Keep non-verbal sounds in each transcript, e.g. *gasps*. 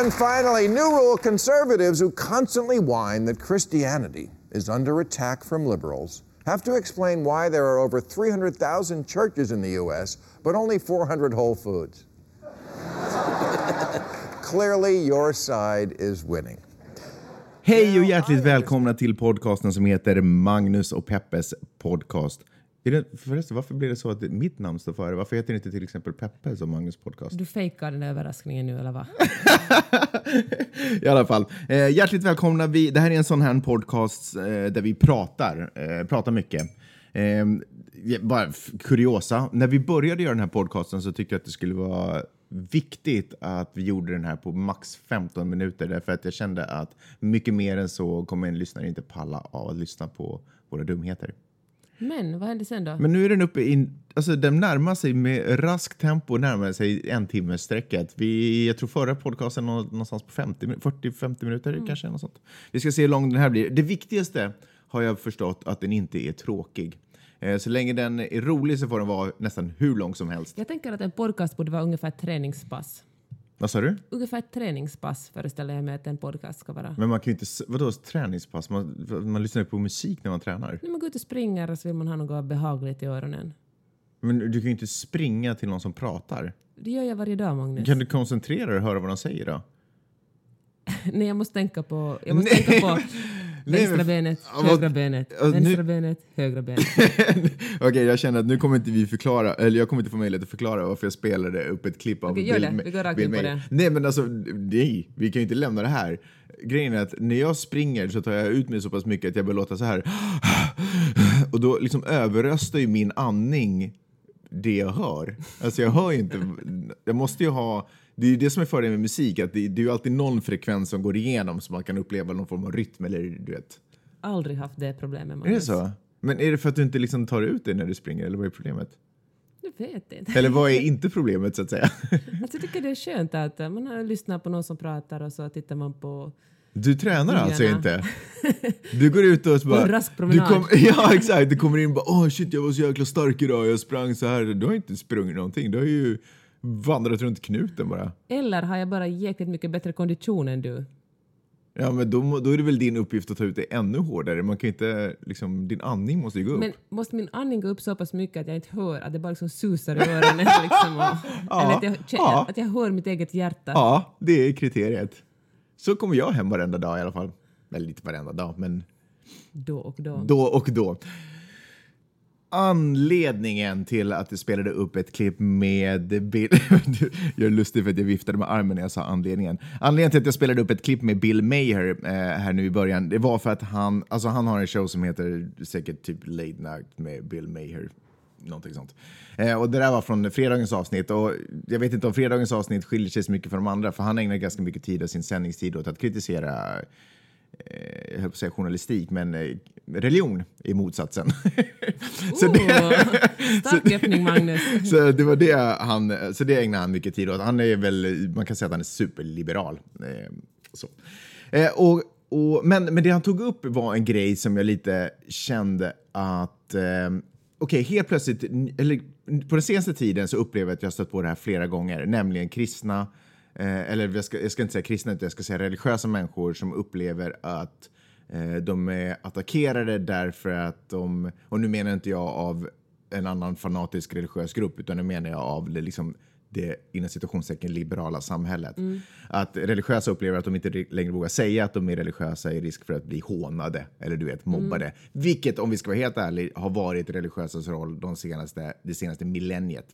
And finally, new rule conservatives who constantly whine that Christianity is under attack from liberals have to explain why there are over 300,000 churches in the U.S., but only 400 Whole Foods. *laughs* Clearly, your side is winning. Hej och hjärtligt välkomna till podcasten som heter Magnus och Peppes podcast. Är det, förresten, varför blir det så att mitt namn står före? Varför heter det inte till exempel Peppe som Magnus podcast? Du fejkar den överraskningen nu eller vad? *laughs* I alla fall. Eh, hjärtligt välkomna. Vi, det här är en sån här podcast eh, där vi pratar, eh, pratar mycket. Eh, bara kuriosa. När vi började göra den här podcasten så tyckte jag att det skulle vara viktigt att vi gjorde den här på max 15 minuter därför att jag kände att mycket mer än så kommer en lyssnare inte palla av att lyssna på våra dumheter. Men vad hände sen då? Men nu är den uppe i, alltså den närmar sig med raskt tempo närmar sig en timmes sträcket. Vi, jag tror förra podcasten någonstans på 40-50 minuter mm. kanske. Något sånt. Vi ska se hur lång den här blir. Det viktigaste har jag förstått att den inte är tråkig. Eh, så länge den är rolig så får den vara nästan hur lång som helst. Jag tänker att en podcast borde vara ungefär ett träningspass. Vad sa du? Ungefär ett träningspass föreställer jag mig att en podcast ska vara. Men man kan ju inte... Vadå träningspass? Man, man lyssnar på musik när man tränar. Nej, man går ut och springer och så vill man ha något behagligt i öronen. Men du kan ju inte springa till någon som pratar. Det gör jag varje dag, Magnus. Kan du koncentrera dig och höra vad de säger då? *laughs* Nej, jag måste tänka på... Jag måste tänka på *laughs* Vänstra benet, högra benet, vänstra benet, högra benet. Okej, okay, jag känner att nu kommer inte vi förklara, eller jag kommer inte få möjlighet att förklara varför jag spelade upp ett klipp av okay, Bill, gör det. Vi går rakt in på det. Nej, men alltså, nej, vi kan ju inte lämna det här. Grejen är att när jag springer så tar jag ut mig så pass mycket att jag börjar låta så här. *gasps* Och då liksom överröstar ju min andning det jag hör. Alltså jag hör ju inte, jag måste ju ha det är ju det som är fördelen med musik, att det, det är ju alltid någon frekvens som går igenom så man kan uppleva någon form av rytm eller du vet. Aldrig haft det problemet. Magnus. Är det så? Men är det för att du inte liksom tar ut det när du springer eller vad är problemet? Jag vet inte. Eller vad är *laughs* inte problemet så att säga? Alltså, jag tycker det är skönt att man lyssnar på någon som pratar och så tittar man på du tränar alltså inte? *laughs* Du går ut och bara... En rask promenad. Du kom, *laughs* ja, exakt. Du kommer in och bara åh oh, shit, jag var så jäkla stark idag, jag sprang så här. Du har inte sprungit någonting. Du har ju vandrat runt knuten bara. Eller har jag bara jäkligt mycket bättre kondition än du? Ja, men då, då är det väl din uppgift att ta ut det ännu hårdare. Man kan inte, liksom, din andning måste ju gå upp. Men måste min andning gå upp så pass mycket att jag inte hör, att det bara liksom susar i öronen? *laughs* liksom, och, *laughs* ja, eller att jag, ja. att jag hör mitt eget hjärta? Ja, det är kriteriet. Så kommer jag hem varenda dag i alla fall. Eller inte varenda dag, men... Då och då. Då och då. Anledningen till att jag spelade upp ett klipp med Bill... *laughs* jag är lustig för att jag viftade med armen när jag sa anledningen. Anledningen till att jag spelade upp ett klipp med Bill Maher eh, här nu i början, det var för att han, alltså han har en show som heter säkert typ Late Night med Bill Maher. Någonting sånt. Eh, och det där var från fredagens avsnitt och jag vet inte om fredagens avsnitt skiljer sig så mycket från de andra för han ägnar ganska mycket tid av sin sändningstid åt att kritisera jag höll på att säga journalistik, men eh, religion är motsatsen. *laughs* så oh, det, *laughs* stark *laughs* öppning, Magnus. så det var det han, så det ägnar han mycket tid åt. Han är väl, man kan säga att han är superliberal. Eh, så. Eh, och, och, men, men det han tog upp var en grej som jag lite kände att eh, Okej, okay, helt plötsligt, eller på den senaste tiden så upplever jag att jag stött på det här flera gånger, nämligen kristna eh, eller jag ska, jag ska, inte säga kristna, jag ska säga religiösa människor som upplever att eh, de är attackerade därför att de, och nu menar inte jag av en annan fanatisk religiös grupp, utan nu menar jag av liksom, det inom situationstecken liberala samhället. Mm. Att religiösa upplever att de inte längre vågar säga att de är religiösa i risk för att bli hånade eller du vet mobbade. Mm. Vilket om vi ska vara helt ärliga har varit religiösas roll de senaste, det senaste millenniet.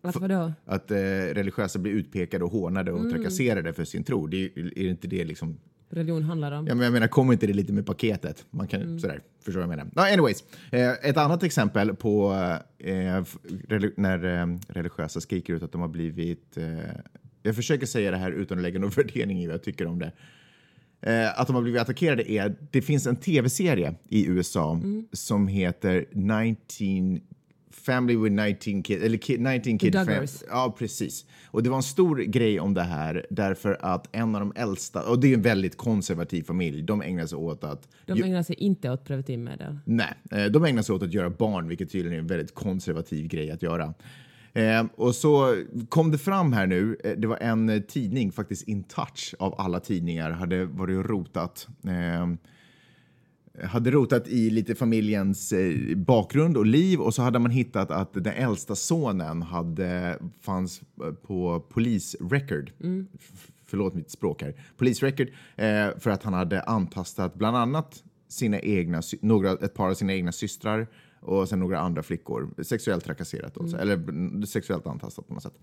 Varför då? Att eh, religiösa blir utpekade och hånade och mm. trakasserade för sin tro. Det är, är inte det liksom religion handlar om. Ja, men jag menar, kommer inte det lite med paketet? Man kan mm. sådär, förstår vad jag menar. No, anyways, eh, ett annat exempel på eh, när eh, religiösa skriker ut att de har blivit... Eh, jag försöker säga det här utan att lägga någon *laughs* värdering i vad jag tycker om det. Eh, att de har blivit attackerade är, det finns en tv-serie i USA mm. som heter 19 Family with 19 kids, eller kid, 19 kid. Ja, precis. Och det var en stor grej om det här därför att en av de äldsta, och det är en väldigt konservativ familj, de ägnar sig åt att... De ägnar sig inte åt preventivmedel. Nej, eh, de ägnar sig åt att göra barn, vilket tydligen är en väldigt konservativ grej att göra. Eh, och så kom det fram här nu, eh, det var en tidning, faktiskt In Touch av alla tidningar, hade varit rotat. Eh, hade rotat i lite familjens eh, bakgrund och liv och så hade man hittat att den äldsta sonen hade, fanns eh, på polisrecord. Mm. Förlåt mitt språk här. Polisrecord eh, för att han hade antastat bland annat sina egna, några, ett par av sina egna systrar och sen några andra flickor. Sexuellt trakasserat, mm. eller sexuellt antastat på något sätt.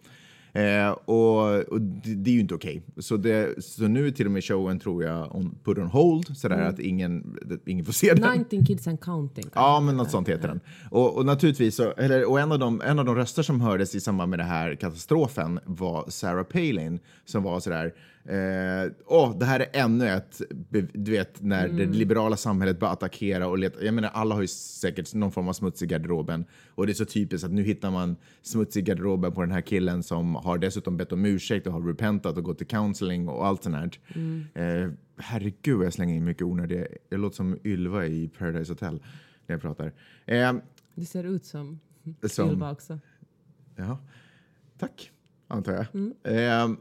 Eh, och, och det, det, är ju inte okej. Okay. Så, så nu är till och med showen, tror jag, on, put on hold, sådär mm. att ingen, ingen får se den. 19 kids and counting. Ja, men något sånt heter den. Och, och naturligtvis, så, eller, och en av, de, en av de röster som hördes i samband med den här katastrofen var Sarah Palin, som var sådär Eh, oh, det här är ännu ett, du vet, när mm. det liberala samhället börjar attackera och leta. Jag menar, alla har ju säkert någon form av smuts i garderoben och det är så typiskt att nu hittar man smuts i garderoben på den här killen som har dessutom bett om ursäkt och har repentat och gått till counseling och allt sånt här. Mm. Eh, herregud, jag slänger in mycket onödiga. Jag låter som Ylva i Paradise Hotel när jag pratar. Eh, det ser ut som, som Ylva också. Ja, tack antar jag. Mm. Eh,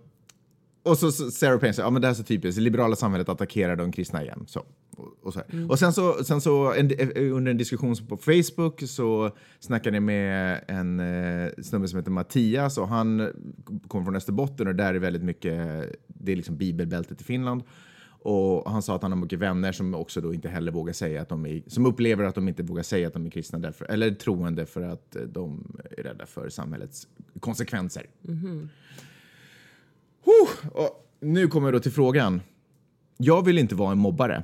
och så Sarah Palin säger, ja men det här är så typiskt, det liberala samhället attackerar de kristna igen. Så. Och, och, så mm. och sen så, sen så en, under en diskussion på Facebook så snackade jag med en eh, snubbe som heter Mattias och han kommer från Österbotten och där är väldigt mycket, det är liksom bibelbältet i Finland. Och han sa att han har mycket vänner som också då inte heller vågar säga att de är, som upplever att de inte vågar säga att de är kristna därför, eller troende för att de är rädda för samhällets konsekvenser. Mm. Och nu kommer jag då till frågan. Jag vill inte vara en mobbare.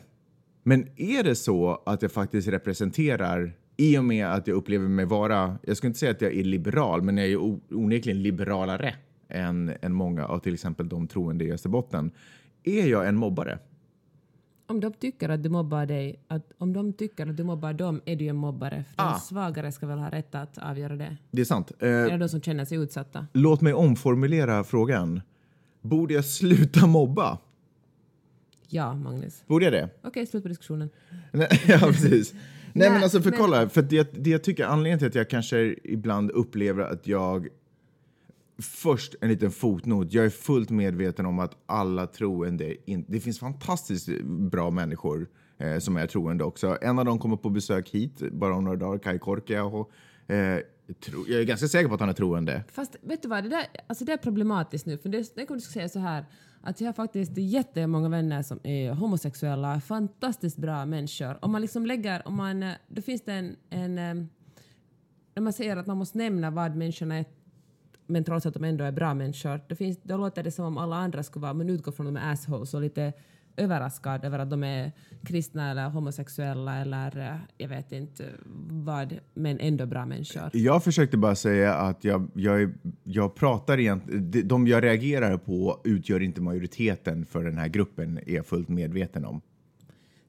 Men är det så att jag faktiskt representerar i och med att jag upplever mig vara, jag ska inte säga att jag är liberal, men jag är onekligen liberalare än, än många av till exempel de troende i Österbotten. Är jag en mobbare? Om de tycker att du mobbar dig, att om de tycker att du mobbar dem är du en mobbare. För ah. Den svagare ska väl ha rätt att avgöra det. Det är sant. Eh, Eller de som känner sig utsatta. Låt mig omformulera frågan. Borde jag sluta mobba? Ja, Magnus. Borde jag det? Okej, okay, slut på diskussionen. *laughs* ja, precis. *laughs* Nej, men alltså för men... kolla, för det, det jag tycker anledningen till att jag kanske ibland upplever att jag Först en liten fotnot. Jag är fullt medveten om att alla troende, in, det finns fantastiskt bra människor eh, som är troende också. En av dem kommer på besök hit bara om några dagar, Kai Korkeaho. Eh, jag är ganska säker på att han är troende. Fast vet du vad, det, där, alltså det är problematiskt nu. För det, det kan du säga så här att jag har faktiskt jättemånga vänner som är homosexuella, fantastiskt bra människor. Om man liksom lägger, om man, då finns det en, en när man säger att man måste nämna vad människorna är men trots att de ändå är bra människor, då, finns, då låter det som om alla andra skulle vara, man utgår från att de är assholes och lite överraskad över att de är kristna eller homosexuella eller eh, jag vet inte vad, men ändå bra människor. Jag försökte bara säga att jag, jag, jag pratar egentligen, de jag reagerar på utgör inte majoriteten för den här gruppen, är jag fullt medveten om.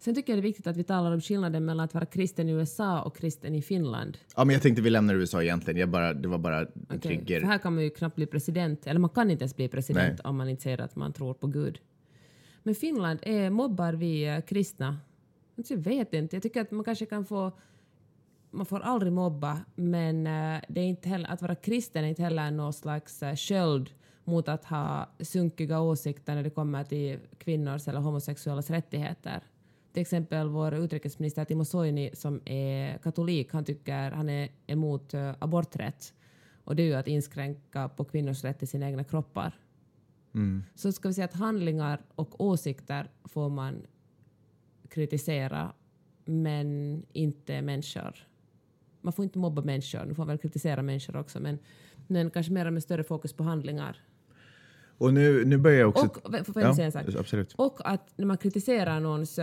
Sen tycker jag det är viktigt att vi talar om skillnaden mellan att vara kristen i USA och kristen i Finland. Ja, men jag tänkte vi lämnar USA egentligen. Jag bara, det var bara en okay. trigger. För här kan man ju knappt bli president, eller man kan inte ens bli president Nej. om man inte säger att man tror på Gud. Men Finland, är, mobbar vi eh, kristna? Jag vet inte. Jag tycker att man kanske kan få... Man får aldrig mobba, men eh, det är inte heller, att vara kristen är inte heller någon slags sköld mot att ha sunkiga åsikter när det kommer till kvinnors eller homosexuellas rättigheter. Till exempel vår utrikesminister Timo Soini som är katolik, han tycker han är emot aborträtt. Och det är ju att inskränka på kvinnors rätt till sina egna kroppar. Mm. Så ska vi säga att handlingar och åsikter får man kritisera, men inte människor. Man får inte mobba människor, nu får man väl kritisera människor också, men, men kanske mer med större fokus på handlingar. Och nu, nu börjar jag också... Och, får jag ja, säga en? Absolut. Och att när man kritiserar någons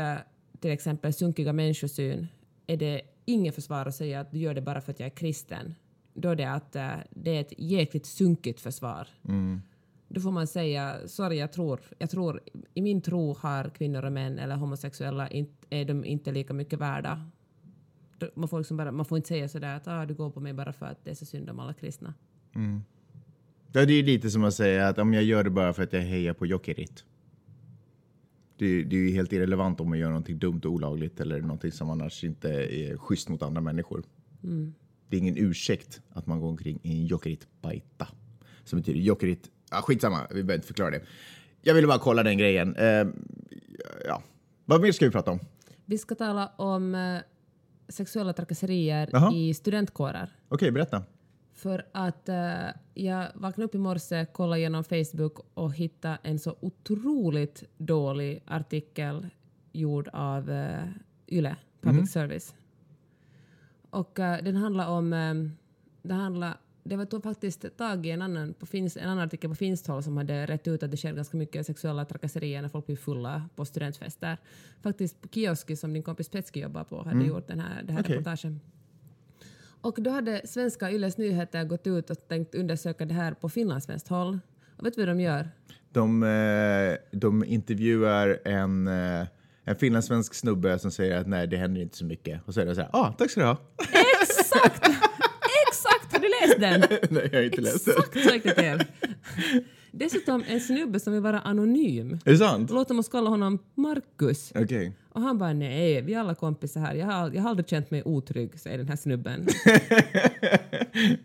till exempel sunkiga människosyn är det ingen försvar att säga att du gör det bara för att jag är kristen. Då är det att uh, det är ett jäkligt sunkigt försvar. Mm då får man säga sorry, jag tror, jag tror i min tro har kvinnor och män eller homosexuella inte, är de inte lika mycket värda. Man får, liksom bara, man får inte säga sådär att ah, du går på mig bara för att det är så synd om alla kristna. Mm. Ja, det är lite som att säga att om jag gör det bara för att jag hejar på Jokerit. Det, det är ju helt irrelevant om man gör någonting dumt och olagligt eller någonting som annars inte är schysst mot andra människor. Mm. det är ingen ursäkt att man går omkring i en jokerit-baita. Som betyder jokerit... Ja, skitsamma, vi behöver inte förklara det. Jag ville bara kolla den grejen. Eh, ja. Vad mer ska vi prata om? Vi ska tala om eh, sexuella trakasserier Jaha. i studentkårer. Okej, berätta. För att eh, jag vaknade upp i morse, kollade igenom Facebook och hittade en så otroligt dålig artikel gjord av uh, YLE, Public Service. Och eh, den handlar om... eh, det, handlar, det var faktiskt tag i en annan, på finsk, en annan artikel på finskt håll som hade rätt ut att det sker ganska mycket sexuella trakasserier när folk blir fulla på studentfester. Faktiskt på Kioski som din kompis Petski jobbar på hade gjort den här, det här Okej. reportagen. Och då hade svenska Yles Nyheter gått ut och tänkt undersöka det här på finlandssvenskt håll. Och vet du vad de gör? De, eh, de intervjuar en, eh, en finlandssvensk snubbe som säger att nej, det händer inte så mycket. Och så är det så här, ah, tack ska du ha. Exakt! *laughs* Läst den? *laughs* nej, jag har inte läst det. Exakt så gick det till. Dessutom en snubbe som vill vara anonym. Är det sant? Låt oss kalla honom Marcus. Okej. Och han bara nej, vi är alla kompisar här. Jag har, jag har aldrig känt mig otrygg, säger den här snubben.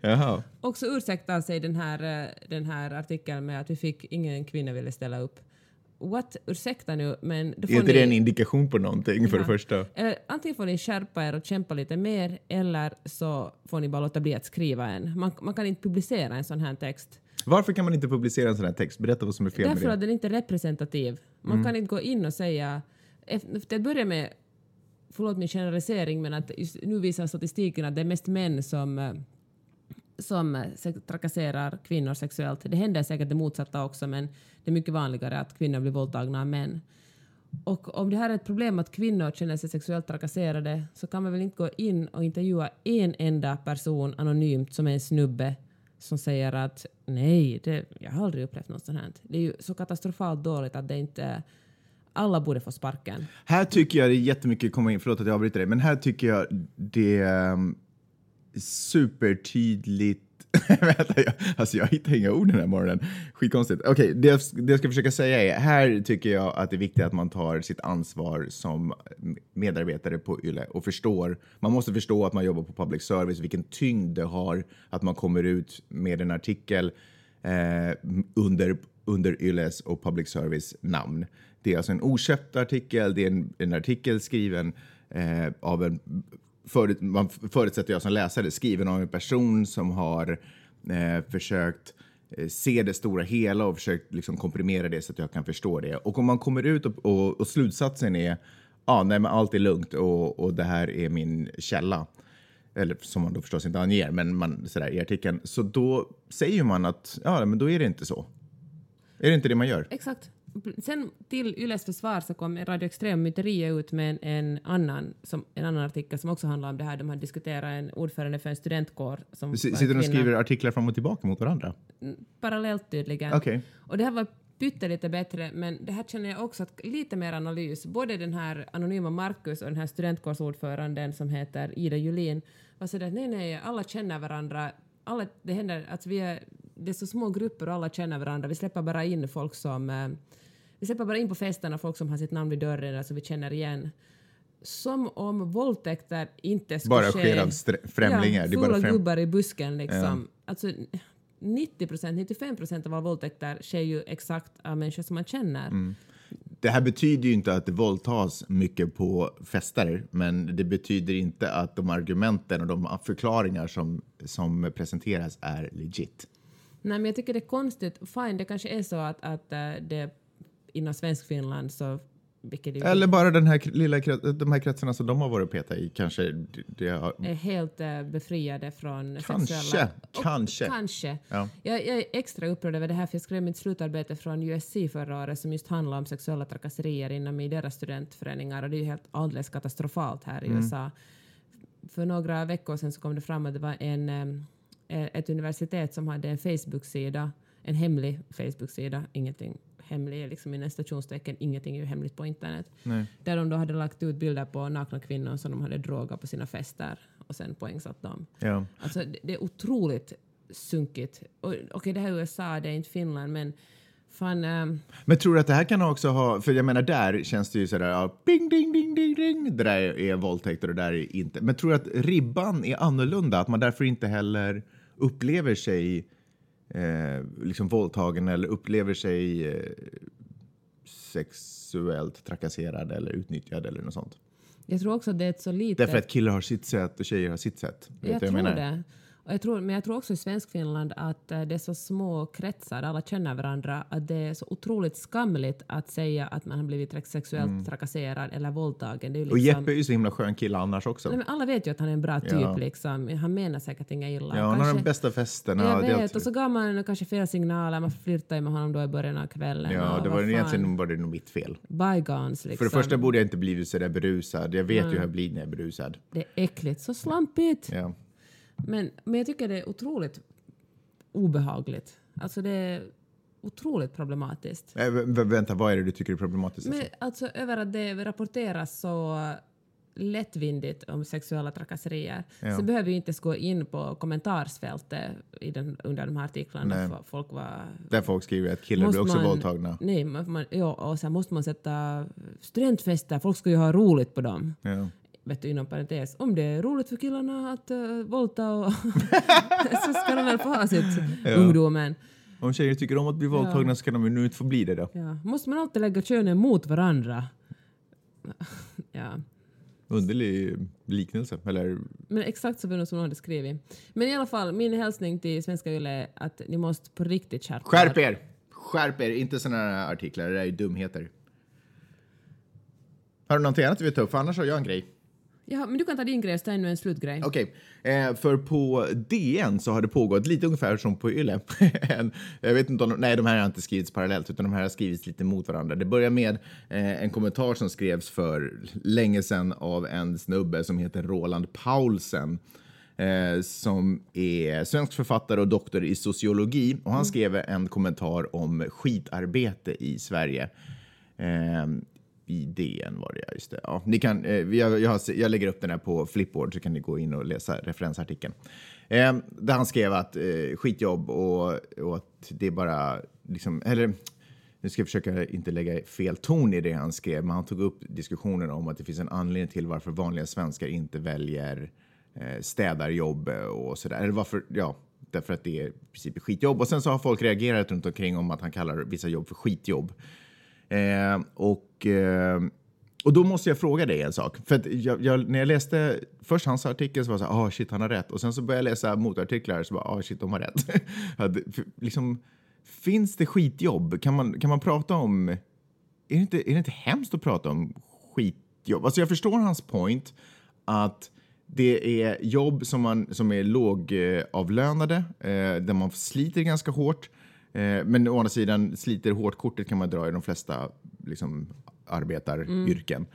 *laughs* Jaha. Och så ursäktar sig den här, eh, den här artikeln med att vi fick ingen kvinna ville ställa upp. What? Ursäkta nu, men... Då Är får inte ni, det en indikation på någonting för det första? Eh, antingen får ni skärpa er och kämpa lite mer eller så får ni bara låta bli att skriva en. Man, man kan inte publicera en sån här text. Varför kan man inte publicera en sån här text? Berätta vad som är fel med Därför det. att den inte är representativ. Man Mm. kan inte gå in och säga... Efter, att börja med, förlåt min generalisering, men att nu visar statistiken att det är mest män som, eh, som eh, trakasserar kvinnor sexuellt. Det händer säkert det motsatta också, men det är mycket vanligare att kvinnor blir våldtagna av män. Och om det här är ett problem att kvinnor känner sig sexuellt trakasserade så kan man väl inte gå in och intervjua en enda person anonymt som är en snubbe som säger att nej, det, jag har aldrig upplevt något sånt här. Det är ju så katastrofalt dåligt att det inte... Alla borde få sparken. Här tycker jag det är jättemycket komma in, förlåt att jag avbryter dig, men här tycker jag det ehm, supertydligt *laughs* Vänta, jag, alltså jag hittar inga ord den här morgonen. Skitkonstigt. Okej, det, jag- det jag ska försöka säga är, här tycker jag att det är viktigt att man tar sitt ansvar som medarbetare på YLE och förstår, man måste förstå att man jobbar på public service, vilken tyngd det har att man kommer ut med en artikel eh, under, under YLEs och public service namn. Det är alltså en oköpt artikel, det är en, en artikel skriven eh, av en förut, man förutsätter jag som läsare, skriven av en person som har eh, försökt eh, se det stora hela och försökt liksom komprimera det så att jag kan förstå det. Och om man kommer ut och, och, och slutsatsen är ah, nej, men allt är lugnt och, och det här är min källa, eller som man då förstås inte anger, men man, sådär, i artikeln, så då säger man att ja, men då är det inte så. Är det inte det man gör? Exakt. Sen till Yles försvar så kom Radio Extrem Myteriet ut med en, en, annan, som, en annan artikel som också handlar om det här. De har diskuterat en ordförande för en studentkår som Sitter de och skriver artiklar fram och tillbaka mot varandra? parallellt tydligen. Okej. Och det här var pyttelite bättre, men det här känner jag också att lite mer analys. Både den här anonyma Marcus och den här studentkårsordföranden som heter Ida Julin var sådär nej, nej, alla känner varandra. Alla, det händer att vi är, det är så små grupper och alla känner varandra. Vi släpper bara in folk som... Eh, vi släpper bara in på festerna folk som har sitt namn vid dörren, alltså vi känner igen. Som om våldtäkter inte skulle Bara ske... sker av främlingar. Ja, bara fula främ- gubbar i busken liksom. Alltså, 90 procent, 95 procent av alla våldtäkter sker ju exakt av människor som man känner. Mm. Det här betyder ju inte att det våldtas mycket på fester, men det betyder inte att de argumenten och de förklaringar som, som presenteras är legit. Nej, men jag tycker det är konstigt. Fine, det kanske är så att, att eh, det inom svensk Finland så... Eller bara den här lilla, de här kretsarna som de har varit och petat i kanske. Det, har, är helt eh, befriade från Kanske, sexuella... Och- kanske. Kanske. Ja. Jag, jag är extra upprörd över det här för jag skrev mitt slutarbete från USC förra året som just handlar om sexuella trakasserier inom i deras studentföreningar och det är ju helt alldeles katastrofalt här i USA. För några veckor sedan så kom det fram att det var en, eh, ett universitet som hade en Facebook-sida, en hemlig Facebook-sida, ingenting hemlig är liksom inom stationstecken, ingenting är ju hemligt på internet. Där de då hade lagt ut bilder på nakna kvinnor som de hade drogat på sina fester och sen poängsatt dem. ja. Alltså det, det är otroligt sunkigt. Okej, det här är USA, det är inte Finland, men Fan, ehm, Men tror du att det här kan också ha, för jag menar där känns det ju sådär, ja, bing, ding, ding, ding, ding, det där är våldtäkt och det där är inte. Men tror du att ribban är annorlunda, att man därför inte heller upplever sig eh, liksom våldtagen eller upplever sig eh, sexuellt trakasserad eller utnyttjad eller något sånt? jag tror också att det är ett så litet... Därför att killar har sitt sätt och tjejer har sitt sätt. Vet Jag tror menar? det. Och jag tror, men jag tror också i Svenskfinland att eh, det är så små kretsar, alla känner varandra, att det är så otroligt skamligt att säga att man har blivit sexuellt trakasserad eller våldtagen. Det är Mm. Och liksom, Jeppe är ju så himla skön kille annars också. Nej, men alla vet ju att han är en bra typ. Ja. Liksom. Han menar säkert inga illa. ja, han har de bästa festerna. Jag vet, alltid- och så gav man kanske fel signaler, man flirtade med honom då i början av kvällen. Ja, och det var fan, egentligen var det nog mitt fel. Bygones liksom. För det första borde jag inte blivit så där berusad. Jag vet ju hur jag blir när jag är berusad. Det är äckligt, så slampigt. Ja. Men, men jag tycker det är otroligt obehagligt. Alltså det är otroligt problematiskt. Äh, vä- vä- vänta, vad är det du tycker är problematiskt? Men alltså över att det rapporteras så lättvindigt om sexuella trakasserier Ja. så behöver vi inte ens gå in på kommentarsfältet i den, under de här artiklarna. För folk var Där folk skriver att killar blir också våldtagna. Nej, man, man, ja, och sen måste man sätta studentfester, folk ska ju ha roligt på dem. Ja. Vet du, inom parentes, om det är roligt för killarna att uh, våldta och *laughs* så ska de väl få ha sitt ungdomen. Om tjejer tycker om att bli våldtagna så kan de ju nu inte få bli det då. Ja. Måste man alltid lägga könen mot varandra? *laughs* ja. Underlig liknelse. Eller, Men exakt så var det som någon hade skrivit. Men i alla fall, min hälsning till svenska Yle är att ni måste på riktigt skärpa skärp er! Skärp er! Inte såna här artiklar, det där är dumheter. Har du någonting annat du vill ta upp? För annars har jag en grej. Ja, men du kan ta din grej ställa ännu en slutgrej. Okej, eh, för på DN så har det pågått lite ungefär som på Yle. *laughs* Jag vet inte om de, nej, de här har inte skrivits parallellt utan de här har skrivits lite mot varandra. Det börjar med eh, en kommentar som skrevs för länge sedan av en snubbe som heter Roland Paulsen. Eh, som är svensk författare och doktor i sociologi. Och han skrev en kommentar om skitarbete i Sverige. I DN var det, ja. Just det. Ja, ni kan, eh, jag, jag, har, jag lägger upp den här på Flipboard så kan ni gå in och läsa referensartikeln. Eh, där han skrev att eh, skitjobb och, och att det är bara, liksom, eller nu ska jag försöka inte lägga fel ton i det han skrev, men han tog upp diskussionen om att det finns en anledning till varför vanliga svenskar inte väljer eh, städarjobb och sådär. Eller varför, ja, därför att det är i princip skitjobb. Och sen så har folk reagerat runt omkring om att han kallar vissa jobb för skitjobb. Eh, och, och, eh, och då måste jag fråga dig en sak. För att jag, jag, när jag läste först hans artikel så var det så här, oh, shit han har rätt. Och sen så började jag läsa motartiklar så bara, ah shit de har rätt. *laughs* Liksom, finns det skitjobb? Kan man, kan man prata om, är det, inte, är det inte hemskt att prata om skitjobb? Alltså jag förstår hans point att det är jobb som, man, som är lågavlönade, eh, där man sliter ganska hårt. Eh, men å andra sidan, sliter hårt-kortet kan man dra i de flesta liksom, arbetaryrken.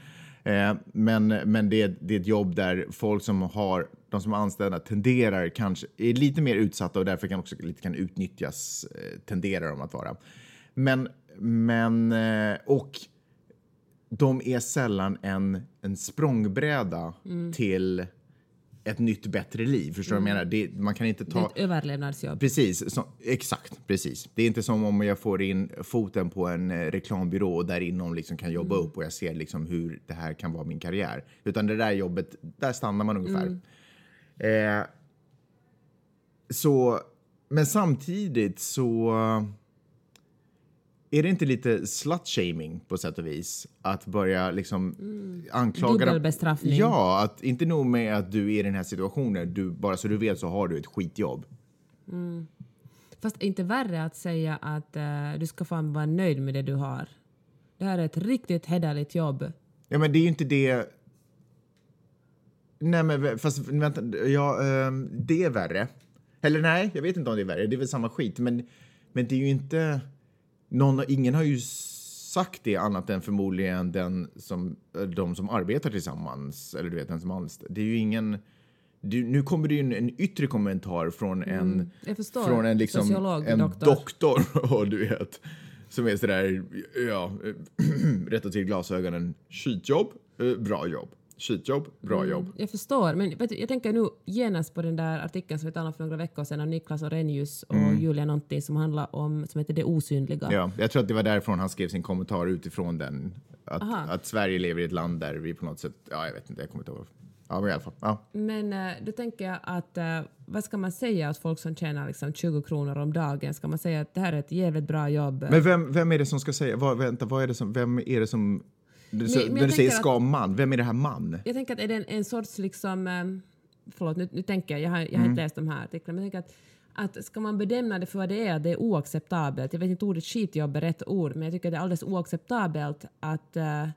Eh, men men det, det är ett jobb där folk som har, de som är anställda tenderar kanske, är lite mer utsatta och därför kan också lite kan utnyttjas, eh, tenderar de att vara. Men, men eh, och de är sällan en, en språngbräda till ett nytt bättre liv. Förstår du vad jag menar? Det, man kan inte Det är ta... ett överlevnadsjobb. Precis, så, exakt. Precis. Det är inte som om jag får in foten på en eh, reklambyrå och där inom liksom kan jobba upp och jag ser liksom hur det här kan vara min karriär. Utan det där jobbet, där stannar man ungefär. Eh, så, men samtidigt så är det inte lite slut-shaming på sätt och vis? Att börja liksom anklaga dem. Dubbelbestraffning. Ja, att inte nog med att du är i den här situationen, du, bara så du vet så har du ett skitjobb. Fast inte värre att säga att eh, du ska fan vara nöjd med det du har. Det här är ett riktigt hederligt jobb. Ja, men det är ju inte det... Nej, men fast vänta, ja, ehm, det är värre. Eller nej, jag vet inte om det är värre. Det är väl samma skit, men, men det är ju inte... Någon, ingen har ju sagt det annat än förmodligen den som, de som arbetar tillsammans. Eller du vet, den som anställd. Det är ju ingen... Du, nu kommer det ju en, en yttre kommentar från en, jag förstår. från en, liksom, Sociolog, en doktor. doktor. *laughs* och du vet, som är sådär, ja, *clears throat* rätta till glasögonen. Skitjobb, eh, bra jobb. Skitjobb, bra jobb. Jag förstår, men du, jag tänker nu genast på den där artikeln som vi talade om för några veckor sedan av Niklas Orenius och Julia någonting som handlar om, som heter Det osynliga. Ja, jag tror att det var därifrån han skrev sin kommentar utifrån den. Att, att Sverige lever i ett land där vi på något sätt, ja jag vet inte, jag kommer inte ihåg. Ja, men i alla fall. Ja. Men eh, då tänker jag att eh, vad ska man säga åt folk som tjänar liksom 20 kronor om dagen? Ska man säga att det här är ett jävligt bra jobb? Men vem, vem är det som ska säga, vad, vänta, vad är det som, vem är det som, du, men jag när du säger ska man, vem är det här man? Jag tänker att är det en, en sorts liksom... eh, Förlåt, nu, nu tänker jag, jag har, jag har inte läst de här artiklarna, men jag tänker att, att ska man bedöma det för vad det är, det är oacceptabelt. Jag vet inte ordet skitjobb är rätt ord, men jag tycker att det är alldeles oacceptabelt att, eh,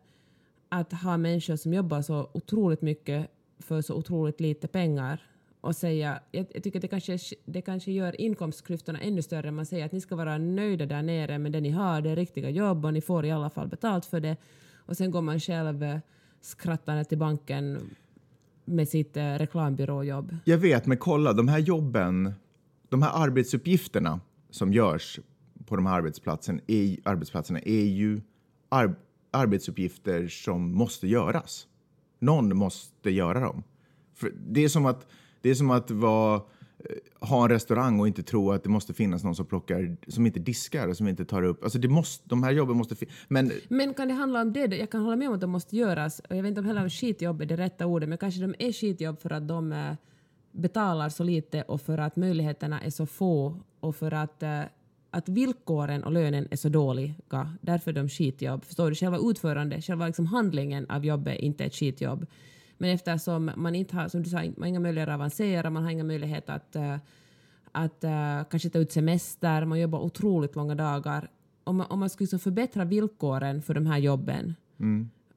att ha människor som jobbar så otroligt mycket för så otroligt lite pengar och säga, jag, jag tycker att det kanske, det kanske gör inkomstklyftorna ännu större. Man säger att ni ska vara nöjda där nere med det ni har, det är riktiga jobb och ni får i alla fall betalt för det. Och sen går man själv eh, skrattande till banken med sitt eh, reklambyråjobb. Jag vet, men kolla, de här jobben, de här arbetsuppgifterna som görs på de här arbetsplatsen, är, arbetsplatserna är ju ar, arbetsuppgifter som måste göras. Någon måste göra dem. För det är som att, det är som att vara, Eh, ha en restaurang och inte tro att det måste finnas någon som plockar, som inte diskar och som inte tar upp. Alltså det måste, de här jobben måste finnas. Men Men kan det handla om det? Jag kan hålla med om att de måste göras. Och jag vet inte om heller om skitjobb är det rätta ordet, men kanske de är skitjobb för att de eh, betalar så lite och för att möjligheterna är så få och för att, eh, att villkoren och lönen är så dåliga. Därför är de skitjobb. Förstår du? Själva utförandet, själva liksom handlingen av jobbet är inte ett skitjobb. Men eftersom man inte har, som du sa, man har inga möjligheter att avancera, man har inga möjligheter att, eh, att eh, kanske ta ut semester, man jobbar otroligt långa dagar. Om man, om man skulle liksom förbättra villkoren för de här jobben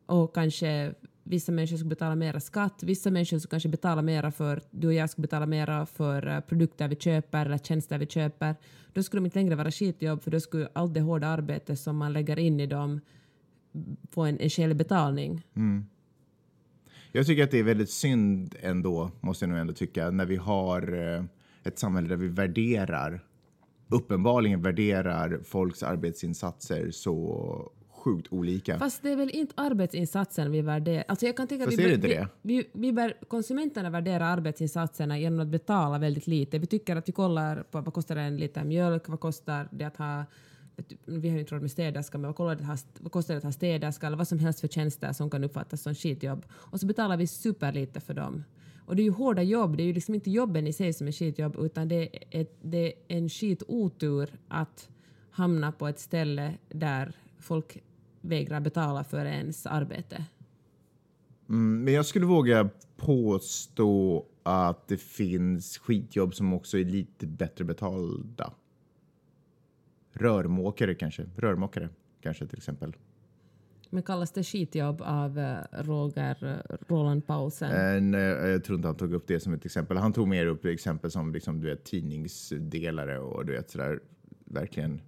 och kanske vissa människor skulle betala mera skatt, vissa människor skulle kanske betala mera för, du och jag skulle betala mera för eh, produkter vi köper eller tjänster vi köper, då skulle de inte längre vara skitjobb för då skulle allt det hårda arbete som man lägger in i dem få en, en skälig betalning. Jag tycker att det är väldigt synd ändå, måste jag nog ändå tycka, när vi har eh, ett samhälle där vi värderar, uppenbarligen värderar folks arbetsinsatser så sjukt olika. Fast det är väl inte arbetsinsatsen vi värderar? Alltså jag kan att Fast vi, är det inte vi, det? Vi, vi, vär- konsumenterna värderar arbetsinsatserna genom att betala väldigt lite. Vi tycker att vi kollar på vad kostar en liter mjölk, vad kostar det att ha Typ, vi har ju inte råd med städerska, men vad, kollar det att ha, vad kostar det att ha städerska eller vad som helst för tjänster som kan uppfattas som skitjobb. Och så betalar vi superlite för dem. Och det är ju hårda jobb, det är ju liksom inte jobben i sig som är skitjobb utan det är, ett, det är en skitotur att hamna på ett ställe där folk vägrar betala för ens arbete. Mm, men jag skulle våga påstå att det finns skitjobb som också är lite bättre betalda. Rörmokare kanske, rörmokare kanske till exempel. Men kallas det skitjobb av eh, Roger eh, Roland Paulsen? Eh, nej, jag tror inte han tog upp det som ett exempel. Han tog mer upp exempel som liksom, du vet, tidningsdelare och du vet sådär verkligen,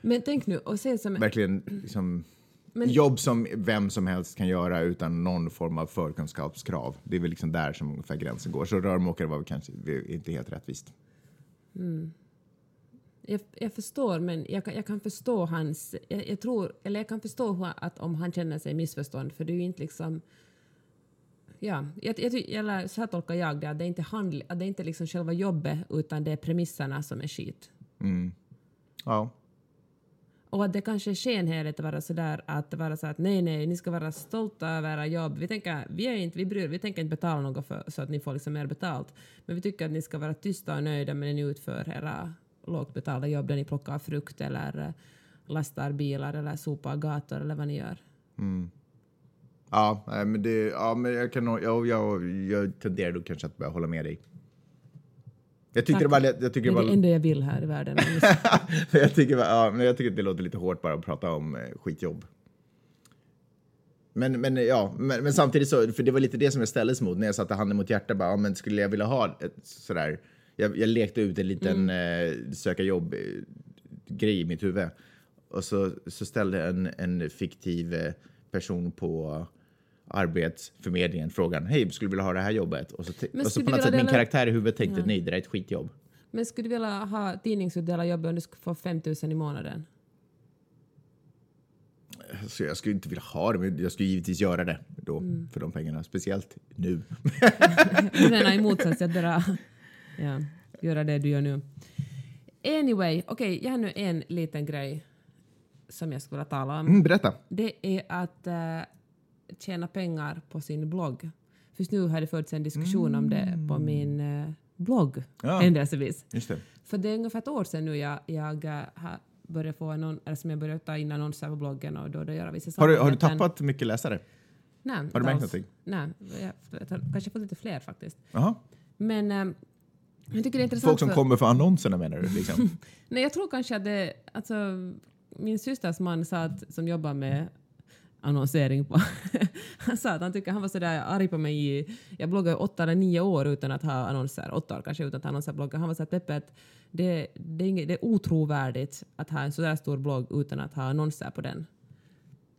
Men tänk nu, och se som... verkligen liksom, Men- jobb som vem som helst kan göra utan någon form av förkunskapskrav. Det är väl liksom där som ungefär gränsen går. Så rörmokare var väl kanske inte helt rättvist. Jag, jag förstår, men jag kan, jag kan förstå hans... Jag, jag tror, eller jag kan förstå hur, att om han känner sig missförstånd, för det är ju inte liksom... Ja, jag, eller så här tolkar jag det, att det är inte, handl, att det är inte liksom själva jobbet, utan det är premisserna som är skit. Ja, Och att det kanske är skenheligt att vara sådär att vara så att nej, nej, ni ska vara stolta över era jobb. Vi tänker, vi är inte, vi bryr, vi tänker inte betala något för, så att ni får liksom mer betalt. Men vi tycker att ni ska vara tysta och nöjda med det ni utför era lågt betalda jobb där ni plockar frukt eller eh, lastar bilar eller sopar gator eller vad ni gör. Ja, nej, men det, ja, men jag kan nog, jag, jag, jag tenderar då kanske att börja hålla med dig. Jag tycker Tack. det var, jag tycker Det det är var, det enda jag vill här i världen. *laughs* jag tycker, ja, men jag tycker att det låter lite hårt bara att prata om eh, skitjobb. Men, men, ja, men, men samtidigt så, för det var lite det som jag ställdes mot när jag satte handen mot hjärtat. Bara, ja, men skulle jag vilja ha ett sådär, jag, jag lekte ut en liten eh, söka jobb-grej i mitt huvud. Och så, så ställde en, en fiktiv eh, person på Arbetsförmedlingen frågan, hej, skulle du vilja ha det här jobbet? Och så, och så på något sätt min karaktär i huvudet tänkte, nej, det där är ett skitjobb. Men skulle du vilja ha tidningsutdelarjobb om du skulle få 5 000 i månaden? Så jag skulle inte vilja ha det, men jag skulle givetvis göra det då Mm. för de pengarna. Speciellt nu. *laughs* Du menar i motsats till att bara ja, göra det du gör nu. Anyway, okej, jag har nu en liten grej som jag skulle vilja tala om. Mm, berätta. Det är att uh, tjäna pengar på sin blogg. Just nu har det förts en diskussion om det på min eh, blogg, Ja. händelsevis. Just det. För det är ungefär ett år sedan nu jag, jag eh, har börjat få annon- eller som jag börjat ta in annonser på bloggen och då, då göra vissa Har du, har du tappat mycket läsare? Nej, Har du märkt någonting? Nej, jag, jag har kanske fått lite fler faktiskt. Jaha. Men eh, jag tycker det är intressant. Folk som för- kommer för annonserna menar du? Liksom. *laughs* Nej, jag tror kanske att det... Alltså, min systers man sa att, som jobbar med annonsering på... *laughs* han sa att han tycker han var sådär arg på mig i... Jag bloggade åtta eller nio år utan att ha annonser. Åtta år kanske utan att ha annonser. Bloggar. Han var så att Peppe, att det, det, är inget, det är otrovärdigt att ha en sådär stor blogg utan att ha annonser på den.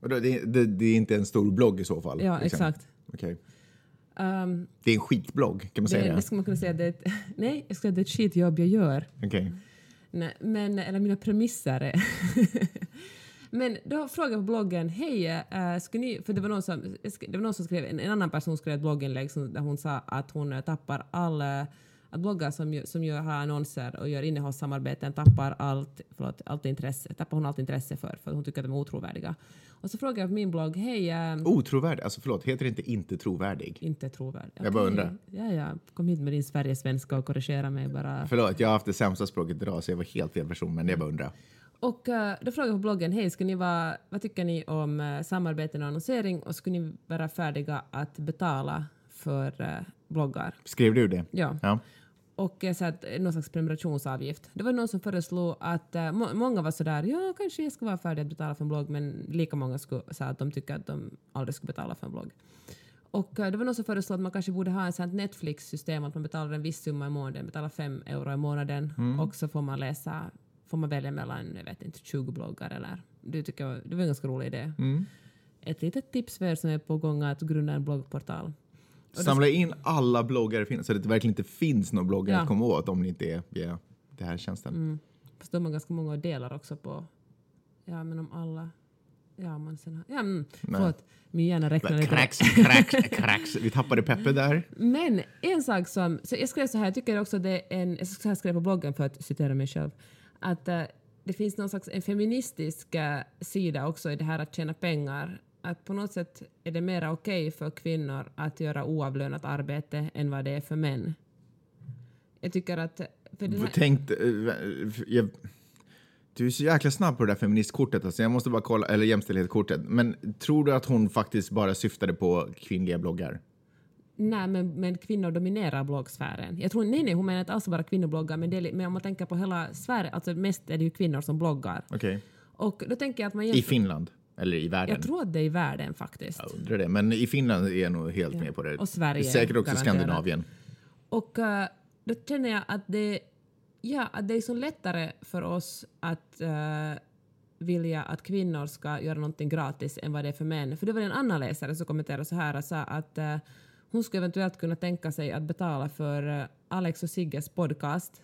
Det, det, det är inte en stor blogg i så fall? Ja, liksom. exakt. Okej. Um, Det är en skitblogg, kan man säga det det? skulle man kunna säga. Det är ett, *laughs* nej, jag skulle säga det är ett skitjobb jag gör. Okej. Nej, men, eller mina premisser *laughs* men då frågade jag på bloggen, hej, äh, ska ni... För det var någon som, det var någon som skrev, en, en annan person skrev ett blogginlägg som, där hon sa att hon äh, tappar all... äh, Att bloggar som, som gör, har annonser och gör innehållssamarbeten tappar allt, förlåt, allt intresse, tappar hon allt intresse för, för hon tycker att de är otrovärdiga. Och så frågade jag på min blogg, hej, äh, Otrovärdig? Alltså förlåt, heter det inte inte trovärdig? inte trovärdig. Jag bara undrar. Ja, ja, kom hit med din Sverigesvenska och korrigera mig bara. Förlåt, jag har haft det sämsta språket idag så jag var helt fel person, men jag bara undrar. Och eh, då frågade jag på bloggen, hej, ni vara, vad tycker ni om uh, samarbeten och annonsering och skulle ni vara färdiga att betala för eh, bloggar? Skrev du det? Ja. Ja. Och uh, så att, eh, någon slags prenumerationsavgift. Det var någon som föreslog att eh, må- många var sådär, ja, kanske jag ska vara färdig att betala för en blogg, men lika många skulle, sa att de tycker att de aldrig skulle betala för en blogg. Och eh, det var någon som föreslog att man kanske borde ha ett sånt Netflix-system, att man betalar en viss summa i månaden, betalar fem euro i månaden och så får man läsa, får man välja mellan, jag vet inte, 20 bloggar eller... Det, tycker jag, det var en ganska rolig idé. Ett litet tips för er som är på gång att grunda en bloggportal. Samla in alla bloggar det finns så det verkligen inte finns några bloggar Ja. att komma åt om det inte är via det här tjänsten. Mm. Fast de har ganska många delar också på... Ja, men om alla... Ja, man sen har... Ja, mm, förlåt. Min hjärna räknar lite. Krax, krax, krax. Vi tappade Peppe där. Men en sak som... Så jag skrev så här, jag tycker också det är en... Jag ska skriva på bloggen för att citera mig själv. Att eh, det finns någon slags en feministisk eh, sida också i det här att tjäna pengar. Att på något sätt är det mer okej för kvinnor att göra oavlönat arbete än vad det är för män. Jag tycker att... För den här, Tänkt, eh, jag, du är så jäkla snabb på det där feministkortet. Alltså jag måste bara kolla, eller jämställdhetskortet. Men tror du att hon faktiskt bara syftade på kvinnliga bloggar? Nej, men, men kvinnor dominerar bloggsfären. Jag tror, nej, nej, hon menar inte alls bara kvinnobloggar, men, det men om man tänker på hela Sverige, alltså mest är det ju kvinnor som bloggar. Okej. Och då tänker jag att man I Finland? Eller i världen? Jag tror att det är i världen faktiskt. Jag undrar det. Men i Finland är jag nog helt med på det. Och Sverige, Säkert också garanterat. Skandinavien. Och eh, då känner jag att det, ja, att det är så lättare för oss att eh, vilja att kvinnor ska göra någonting gratis än vad det är för män. För det var en annan läsare som kommenterade så här och sa att eh, hon skulle eventuellt kunna tänka sig att betala för Alex och Sigges podcast.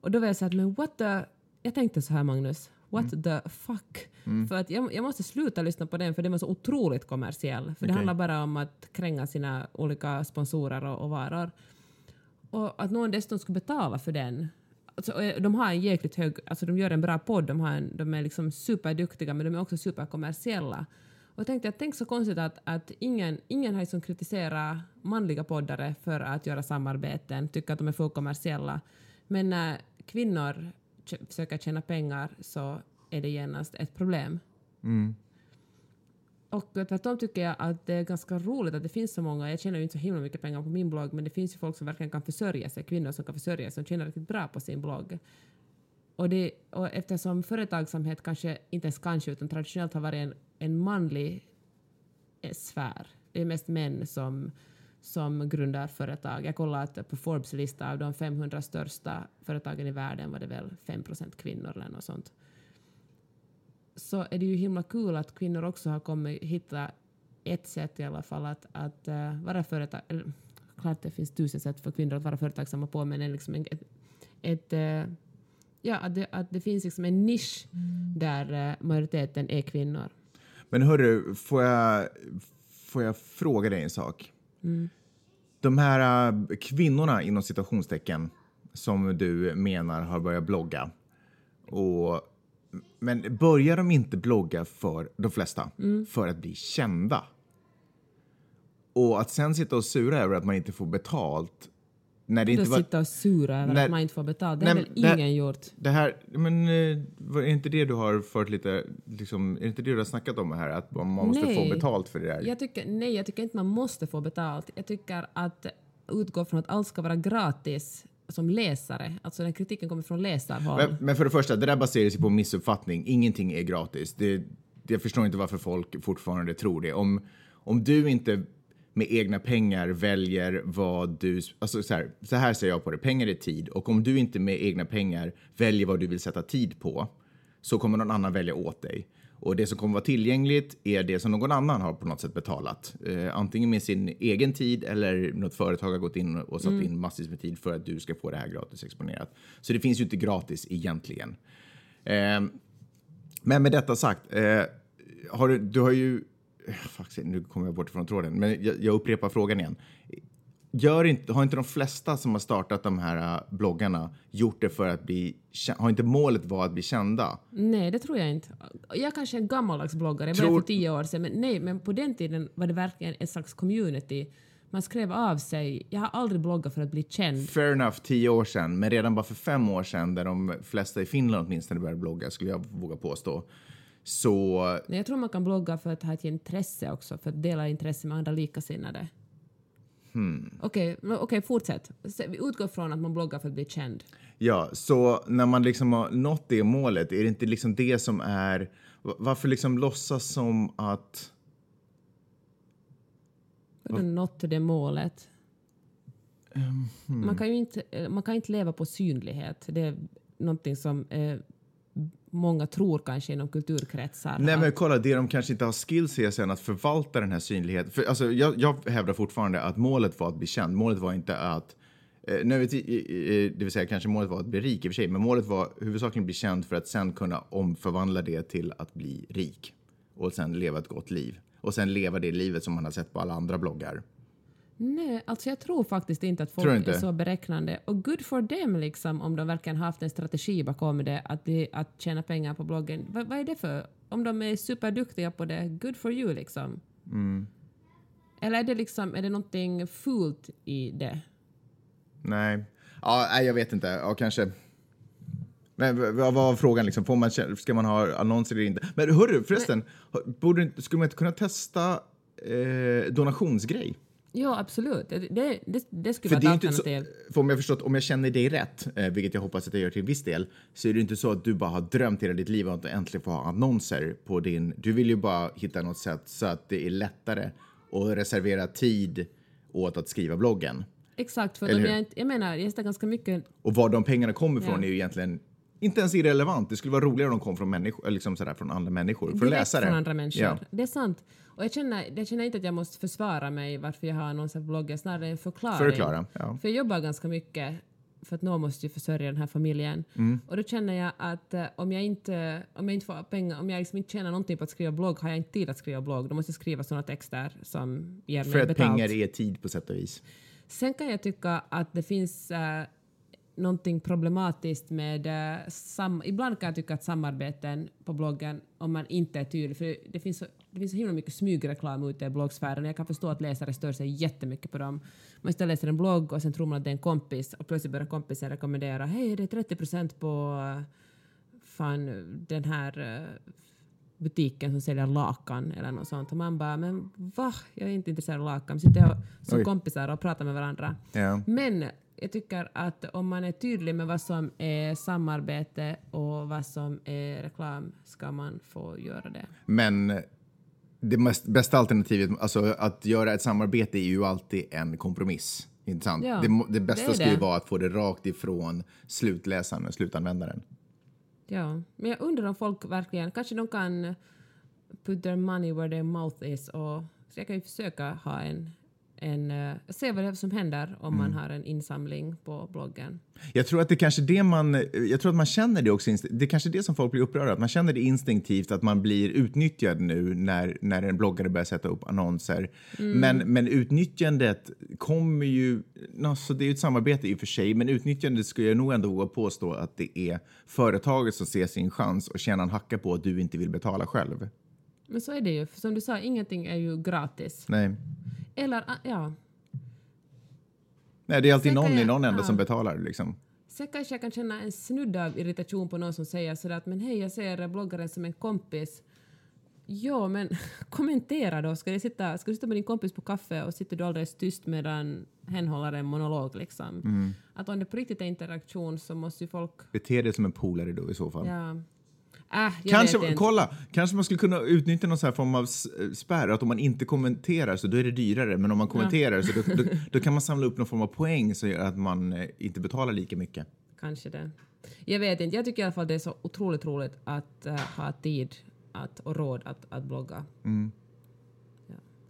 Och då var jag så här, men what the... Jag tänkte så här Magnus, what the fuck? För att jag, jag måste sluta lyssna på den för den var så otroligt kommersiell. För det Okej. handlar bara om att kränga sina olika sponsorer och, och varor. Och att någon dessutom skulle betala för den. Alltså, och de har en jäkligt hög, alltså de gör en bra podd, de, har en, de är liksom superduktiga men de är också superkommersiella. Och jag tänkte att tänk så konstigt att, att ingen, ingen har liksom kritiserat manliga poddare för att göra samarbeten, tycker att de är för kommersiella. Men när kvinnor tj- försöker tjäna pengar så är det genast ett problem. Och tvärtom tycker jag att det är ganska roligt att det finns så många, jag tjänar ju inte så himla mycket pengar på min blogg, men det finns ju folk som verkligen kan försörja sig, kvinnor som kan försörja sig, som tjänar riktigt bra på sin blogg. Och, det, och eftersom företagsamhet kanske, inte ens kanske, utan traditionellt har varit en, en manlig eh, sfär, det är mest män som, som grundar företag. Jag kollade att på Forbes lista av de 500 största företagen i världen var det väl 5% kvinnor eller något sånt så är det ju himla kul att kvinnor också har kommit hitta ett sätt i alla fall att, att uh, vara företag... Eller, klart det finns tusen sätt för kvinnor att vara företagsamma på men det är liksom en, ett, ett eh, ja, att det, att det finns liksom en nisch där eh, majoriteten är kvinnor. Men hörru, får jag, får jag fråga dig en sak? De här äh, kvinnorna inom citationstecken som du menar har börjat blogga. Och, men börjar de inte blogga för de flesta för att bli kända? Och att sen sitta och sura över att man inte får betalt när det inte var... sitta och sura över Nej. att man inte får betalt. Det har väl det- ingen gjort? Det här, men eh, är inte det du har fört lite, liksom, är inte det du har snackat om här? Att man måste Nej. få betalt för det där? Jag tycker, nej, jag tycker inte man måste få betalt. Jag tycker att utgå från att allt ska vara gratis som läsare. Alltså den kritiken kommer från läsarhåll. Men, men för det första, det där baserar sig på missuppfattning. Ingenting är gratis. Det, jag förstår inte varför folk fortfarande tror det. Om, om du inte med egna pengar väljer vad du... Alltså så här, så här ser jag på det. Pengar är tid. Och om du inte med egna pengar väljer vad du vill sätta tid på så kommer någon annan välja åt dig. Och det som kommer vara tillgängligt är det som någon annan har på något sätt betalat. Eh, antingen med sin egen tid eller något företag har gått in och satt in massvis med tid för att du ska få det här gratis exponerat. Så det finns ju inte gratis egentligen. Eh, men med detta sagt, eh, har du, du har ju... Fuck, nu kommer jag bort från tråden, men jag, jag upprepar frågan igen. Gör inte, har inte de flesta som har startat de här eh, bloggarna gjort det för att bli... Har inte målet varit att bli kända? Nej, det tror jag inte. Jag är kanske en gammaldags bloggare, jag Tror- började för tio år sedan, men nej, men på den tiden var det verkligen ett slags community. Man skrev av sig. Jag har aldrig bloggat för att bli känd. Fair enough, tio år sedan, men redan bara för fem år sedan, där de flesta i Finland åtminstone började blogga, skulle jag våga påstå, så... Jag tror man kan blogga för att ha ett intresse också, för att dela intresse med andra likasinnade. Hmm. Okej, men okej, fortsätt. Vi utgår från att man bloggar för att bli känd. Ja, så när man liksom har nått det målet, är det inte liksom det som är... va- Varför liksom låtsas som att... Vadå nått det målet? Ehm, hmm. Man, kan ju inte, eh, man kan inte leva på synlighet. Det är någonting som eh, många tror kanske inom kulturkretsar. Nej, men kolla, det de kanske inte har skills är sen att förvalta den här synligheten. För, alltså, jag, jag hävdar fortfarande att målet var att bli känd. Målet var inte att... Eh, eh, det vill säga, kanske målet var att bli rik i och för sig, men målet var huvudsakligen att bli känd för att sen kunna omförvandla det till att bli rik och sen leva ett gott liv. Och sen leva det livet som man har sett på alla andra bloggar. Nej, alltså jag tror faktiskt inte att folk inte? är så beräknande. Och good for them liksom, om de verkligen haft en strategi bakom det, att, det, att tjäna pengar på bloggen. Va, vad är det för? Om de är superduktiga på det, good for you liksom. Mm. Eller är det liksom, är det någonting fult i det? Nej, ja, jag vet inte. Ja, kanske. Men v- vad var frågan? Liksom? Får man, ska man ha annonser eller inte? Men hörru, förresten, borde, inte- skulle man inte kunna testa eh, donationsgrej? Ja, absolut. Det, det, det, det skulle För vara ett inte så, alternativ. för om jag förstått, om jag känner dig rätt, eh, vilket jag hoppas att jag gör till viss del, så är det inte så att du bara har drömt hela ditt liv om att äntligen få ha annonser på din... Du vill ju bara hitta något sätt så att det är lättare att reservera tid åt att skriva bloggen. Exakt, för hur? jag, jag menar, jag gästar ganska mycket Och var de pengarna kommer ifrån Ja. är ju egentligen inte ens irrelevant. Det skulle vara roligare om de kom från, människor, liksom sådär, från andra människor. Från direkt läsare. från andra människor. Ja. Det är sant. Och jag känner, jag känner inte att jag måste försvara mig varför jag har annonser på bloggen, snarare en förklaring. Förklara. Ja. För jag jobbar ganska mycket för att någon måste ju försörja den här familjen. Mm. Och då känner jag att eh, om jag inte, om jag inte får pengar, om jag liksom inte tjänar någonting på att skriva blogg har jag inte tid att skriva blogg. Då måste jag skriva sådana texter som ger mig För att betalt. pengar är tid på sätt och vis. Sen kan jag tycka att det finns äh, någonting problematiskt med... eh, sam, ibland kan jag tycka att samarbeten på bloggen, om man inte är tydlig, för det finns så, det finns så himla mycket smygreklam ute i bloggsfären. Jag kan förstå att läsare stör sig jättemycket på dem. Man istället läser en blogg och sen tror man att det är en kompis och plötsligt börjar kompisen rekommendera hej, det är 30 procent på eh, fan, den här eh, butiken som säljer lakan eller något sånt. Och man bara, men va? Jag är inte intresserad av lakan. Vi sitter som Oj. kompisar och pratar med varandra. Ja. Men jag tycker att om man är tydlig med vad som är samarbete och vad som är reklam ska man få göra det. Men det mest, bästa alternativet, alltså att göra ett samarbete är ju alltid en kompromiss. Inte sant? Ja, det, det bästa det skulle vara att få det rakt ifrån slutläsaren, slutanvändaren. Ja, men jag undrar om folk verkligen, kanske de kan put their money where their mouth is och så jag kan ju försöka ha en en, eh, se vad det är som händer om man har en insamling på bloggen. Jag tror att det kanske är det man, jag tror att man känner det också, det är kanske det som folk blir upprörda att man känner det instinktivt att man blir utnyttjad nu när, när en bloggare börjar sätta upp annonser. Men, men utnyttjandet kommer ju, alltså det är ju ett samarbete i och för sig, men utnyttjandet skulle jag nog ändå våga påstå att det är företaget som ser sin chans och tjänar en hacka på att du inte vill betala själv. Men så är det ju, för som du sa, ingenting är ju gratis. Nej. Eller, ah, ja, Nej, det är alltid Sen någon i jag- någon ända ja. som betalar liksom. Sen kanske jag kan känna en snudd av irritation på någon som säger sådär att men hej, jag ser bloggaren som en kompis. Ja, men *laughs* kommentera då. Ska du, sitta, ska du sitta med din kompis på kaffe och sitter du alldeles tyst medan hen håller en monolog liksom? Mm. Att om det på riktigt är interaktion så måste ju folk... Bete dig som en polare då i så fall. Ja. Jag Kanske, kolla, kanske man skulle kunna utnyttja någon sån här form av s- spärr, att om man inte kommenterar så då är det dyrare, men om man kommenterar så då, då, *laughs* då kan man samla upp någon form av poäng gör att man eh, inte betalar lika mycket. Kanske det. Jag vet inte. Jag tycker i alla fall det är så otroligt roligt att eh, ha tid att, och råd att, att blogga.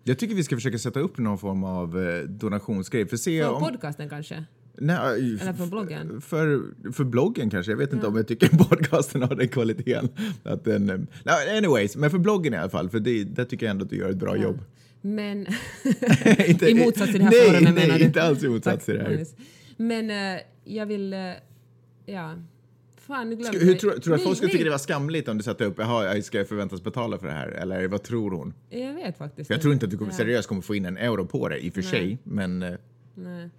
Jag tycker vi ska försöka sätta upp någon form av eh, donationsgrej. För, se För om, podcasten kanske? Nej, Eller för bloggen? För, för bloggen kanske. Jag vet inte om jag tycker *laughs* podcasten har den kvaliteten. Att den, eh, nej, anyways, men för bloggen i alla fall, för det, där tycker jag ändå att du gör ett bra jobb. Men... *laughs* Inte- I motsats till det här nej, forumet nej, menar du? inte alls i motsats till det här. Men eh, jag vill... eh, ja. Fan, nu glömde jag. tror, tror du att Nej, folk skulle nej. tycka det var skamligt om du satte upp, jaha, jag ska förväntas betala för det här? Eller vad tror hon? Jag vet faktiskt jag tror inte att du kommer, Ja. seriöst kommer få in en euro på det i och för sig, men Nej.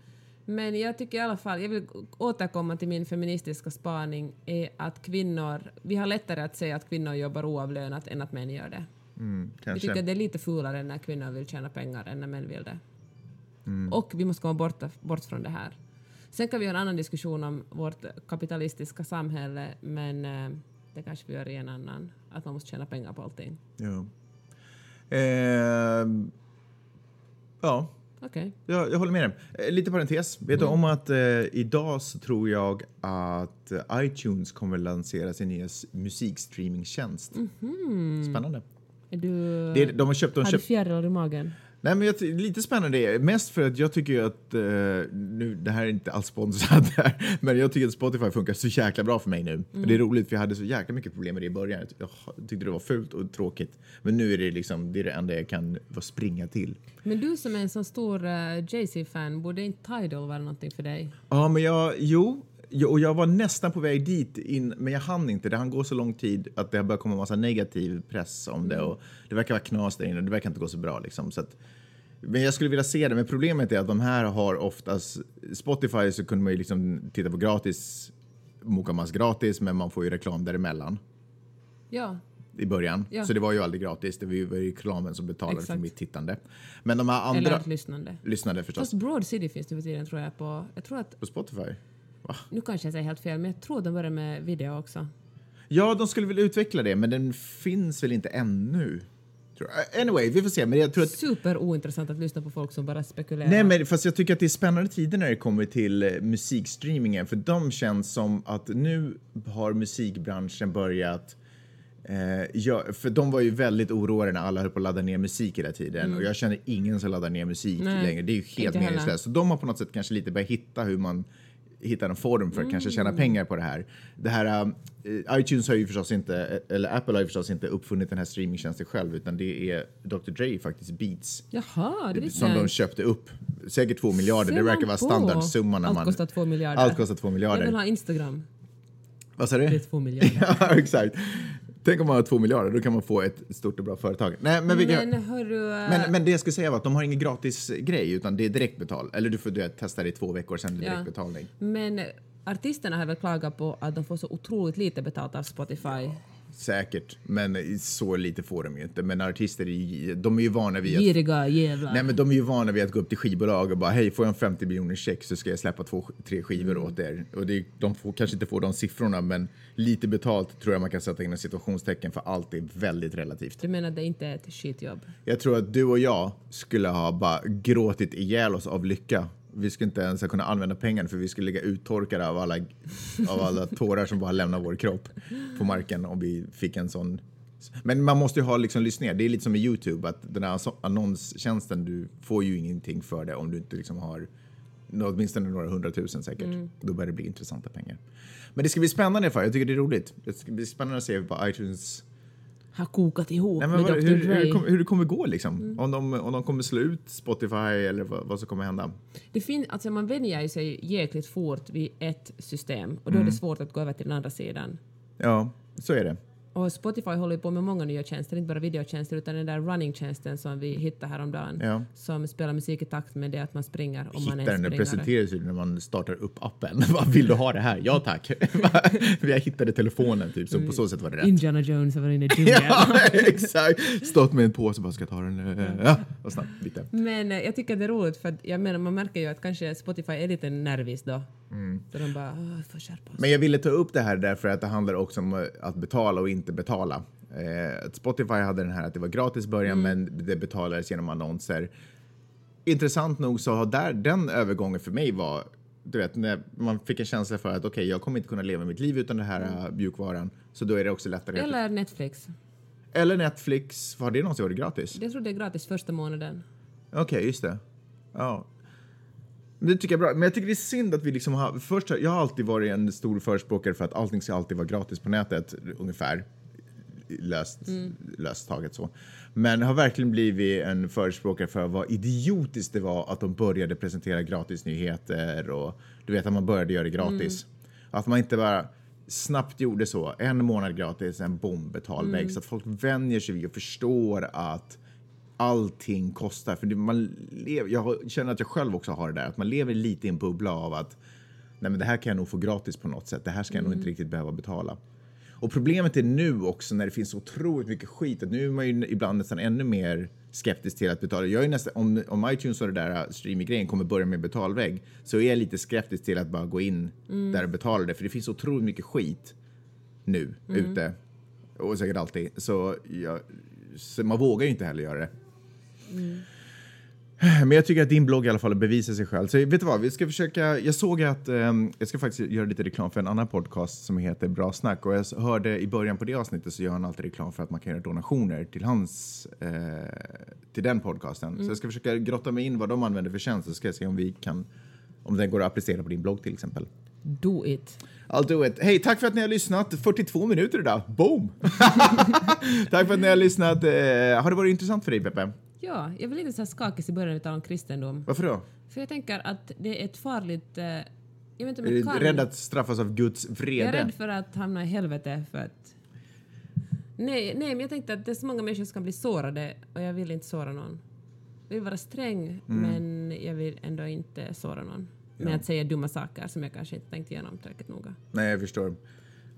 Men jag tycker i alla fall, jag vill återkomma till min feministiska spaning, är att kvinnor, vi har lättare att säga att kvinnor jobbar oavlönat än att män gör det. mm, Vi tycker att det är lite fulare när kvinnor vill tjäna pengar än när män vill det. Mm. Och vi måste komma bort, bort från det här. Sen kan vi ha en annan diskussion om vårt kapitalistiska samhälle, men eh, det kanske vi gör i en annan. Att man måste tjäna pengar på allting. Ja. Ehm, ja, Okej. jag, jag håller med dig. Eh, lite parentes. Vet du om att eh, idag så tror jag att eh, iTunes kommer lansera sin nya musikstreamingtjänst. Spännande. Är du... Det, de har köpt... De har köpt fjärilar i magen? Nej, men jag, lite spännande är mest för att jag tycker ju att, eh, nu, det här är inte alls sponsrat *laughs* här, men jag tycker att Spotify funkar så jäkla bra för mig nu. Och det är roligt för jag hade så jäkla mycket problem med det i början. Jag tyckte det var fult och tråkigt. Men nu är det liksom, det är det enda jag kan springa till. Men du som är en så stor uh, Jay-Z-fan, borde inte Tidal vara någonting för dig? Ja, men jag, jo, och jag var nästan på väg dit, in, men jag hann inte. Det hann gå så lång tid att det har börjat komma en massa negativ press om det och det verkar vara knas där inne och det verkar inte gå så bra. Liksom. Så att, men jag skulle vilja se det, men problemet är att de här har oftast... Spotify så kunde man ju liksom titta på gratis, Mokamas gratis, men man får ju reklam däremellan Ja, i början. Ja. Så det var ju aldrig gratis, det var ju reklamen som betalade för Exakt. mitt tittande. Men de här andra... eller lyssnande. Lyssnade förstås. Fast Broad City finns nu för tiden tror jag på... Jag tror att... På Spotify? Nu kanske jag säger helt fel, men jag tror de börjar med video också. Ja, de skulle väl utveckla det, men den finns väl inte ännu. Jag. Anyway, vi får se. Men jag tror att... Super ointressant att lyssna på folk som bara spekulerar. Nej, men fast jag tycker att det är spännande tider när det kommer till eh, musikstreamingen, för de känns som att nu har musikbranschen börjat Eh, ja, för de var ju väldigt oroade när alla höll på att ladda ner musik hela tiden och jag känner ingen som laddar ner musik Nej, längre. Det är ju helt meningslöst. Så de har på något sätt kanske lite börjat hitta hur man hittar en form för att kanske Mm. tjäna pengar på det här. Det här eh, iTunes har ju förstås inte, eller Apple har ju förstås inte uppfunnit den här streamingtjänsten själv utan det är Dr. Dre faktiskt Beats Jaha, det som de köpte upp. Säkert två miljarder, det verkar vara standardsumman. Allt man... kostar två miljarder. Allt kostar två Jag vill miljarder. ha Instagram. Vad sa Det är du? två miljarder. *laughs* ja, exakt. Tänk om man har två miljarder, då kan man få ett stort och bra företag. Nej, men, vi kan... Men hörru... äh, men, men det jag skulle säga var att de har ingen gratis grej, utan det är direktbetal. Eller du får du testa det i två veckor, sen är det Ja. direktbetalning. Men artisterna har väl klagat på att de får så otroligt lite betalt av Spotify. Säkert, men så lite får de ju inte. Men artister, de är ju vana vid att Giriga jävlar. Nej men de är ju vana vid att gå upp till skivbolag och bara hej får jag en 50 miljoner check så ska jag släppa två, tre skivor Mm. åt er. Och det, de får, kanske inte får de siffrorna men lite betalt tror jag man kan sätta in situationstecken för allt är väldigt relativt. Du menar det inte är ett skitjobb? Jag tror att du och jag skulle ha bara gråtit ihjäl oss av lycka. Vi skulle inte ens kunna använda pengarna för vi skulle ligga uttorkade av alla, av alla tårar som bara lämnar vår kropp på marken om vi fick en sån Men man måste ju ha liksom lyssningar. Det är lite som med Youtube, att den här annonstjänsten, du får ju ingenting för det om du inte liksom har åtminstone några hundratusen säkert. Mm. Då börjar det bli intressanta pengar. Men det ska bli spännande för Jag tycker det är roligt. Det ska bli spännande att se på iTunes Har kokat ihop Nej, men med vad, Dr. hur, hur, Dre. det kommer, hur det kommer gå liksom. Mm. Om, de, om de kommer slå ut Spotify eller vad, vad som kommer hända. Det fin- alltså man vänjer sig jäkligt fort vid ett system och då Mm. är det svårt att gå över till den andra sidan. Ja, så är det. Och Spotify håller på med många nya tjänster, inte bara videotjänster utan den där running-tjänsten som vi hittade häromdagen Ja. som spelar musik i takt med det att man springer om man Hittar är en den, den presenteras ju när man startar upp appen. *laughs* Vad vill du ha det här? Ja tack. *laughs* Jag hittade telefonen typ, så på så sätt var det rätt. Indiana Jones har varit inne i *laughs* djungeln. Ja, exakt. Stått med en påse bara ska ta den. Ja, och snabbt lite. Men eh, jag tycker det är roligt för jag menar man märker ju att kanske Spotify är lite nervis då. Så de bara, "Åh, får skärpa oss. Men jag ville ta upp det här därför att det handlar också om eh, att betala och inte betala. Eh, Spotify hade den här att det var gratis i början men det betalades genom annonser. Intressant nog så har där, den övergången för mig var du vet, när man fick en känsla för att okej, jag kommer inte kunna leva mitt liv utan den här mm. mjukvaran. Så då är det också lättare. Eller Netflix. Eller Netflix, har det någonsin varit gratis? Jag tror det är gratis första månaden. Okej, just det. Ja. Men Det tycker jag är bra. Men jag tycker det är synd att vi liksom har... Först, jag har alltid varit en stor förespråkare för att allting ska alltid vara gratis på nätet, ungefär. Löst, löst taget så. Men har verkligen blivit en förespråkare för vad idiotiskt det var att de började presentera gratisnyheter och du vet att man började göra det gratis. Att man inte bara snabbt gjorde så, en månad gratis, en bom, betalvägg. Så att folk vänjer sig vid och förstår att allting kostar. För man lever, jag känner att jag själv också har det där, att man lever lite i en bubbla av att nej men det här kan jag nog få gratis på något sätt. Det här ska jag nog inte riktigt behöva betala. Och problemet är nu också när det finns så otroligt mycket skit att nu är man ju ibland nästan ännu mer skeptisk till att betala. Jag är nästan, om, om iTunes och det där streaming-grejen kommer börja med betalvägg så är jag lite skeptisk till att bara gå in där och betala det för det finns så otroligt mycket skit nu ute och säkert alltid. Så, jag, så man vågar ju inte heller göra det. Men jag tycker att din blogg i alla fall bevisar sig själv. Så vet du vad, vi ska försöka. Jag såg att ehm, jag ska faktiskt göra lite reklam för en annan podcast som heter Bra snack och jag hörde i början på det avsnittet så gör han alltid reklam för att man kan göra donationer till hans eh, till den podcasten. Så jag ska försöka grotta mig in vad de använder för tjänst så ska jag se om vi kan om den går att applicera på din blogg till exempel. Do it. I'll do it. Hej, tack för att ni har lyssnat. 42 minuter idag. Boom! *laughs* *laughs* tack för att ni har lyssnat. Eh, har det varit intressant för dig, Peppe? Ja, jag vill inte så här skakig i början utan om kristendom. Varför då? För jag tänker att det är ett farligt... Eh, jag vet inte om Är jag du kan... rädd att straffas av Guds vrede? Jag är rädd för att hamna i helvete för att... Nej, nej, men jag tänkte att det är så många människor som kan bli sårade och jag vill inte såra någon. Jag vill vara sträng Mm. men jag vill ändå inte såra någon. Med att säga dumma saker som jag kanske inte tänkt igenom tillräckligt noga. Nej, jag förstår.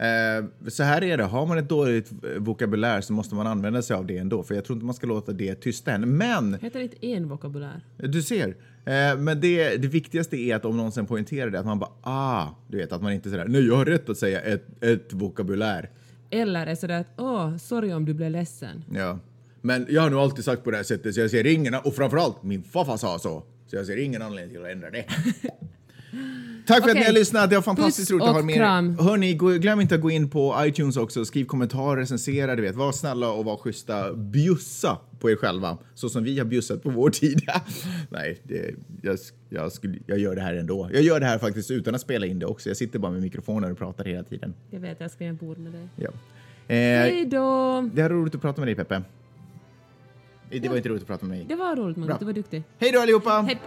Eh, så här är det, har man ett dåligt vokabulär så måste man använda sig av det ändå. För jag tror inte man ska låta det tysta än. Men, Heter det inte en vokabulär? du ser. Eh, men det, det viktigaste är att om någon sen poängterar det, att man bara ah, du vet att man inte säger nej jag har rätt att säga ett, ett vokabulär. Eller är sådär att åh, sorry om du blev ledsen. Ja. Men jag har nog alltid sagt på det här sättet så jag ser ingen, och framförallt min farfar sa så. Så jag ser ingen anledning till att ändra det. *laughs* Tack för att ni har lyssnat. Det var fantastiskt Puss roligt att ha med er. Hörni, glöm inte att gå in på iTunes också. Skriv kommentarer, recensera, du vet. Var snälla och var schyssta. Bjussa på er själva, så som vi har bjussat på vår tid. *laughs* Nej, det, jag, jag, skulle, jag gör det här ändå. Jag gör det här faktiskt utan att spela in det också. Jag sitter bara med mikrofonen och pratar hela tiden. Jag vet, jag ska göra bord med dig. Ja. Eh, Hej då! det är roligt att prata med dig, Peppe. Det var inte roligt att prata med mig. Det var roligt, Magnus. Du var duktig. Hej då allihopa! Hej!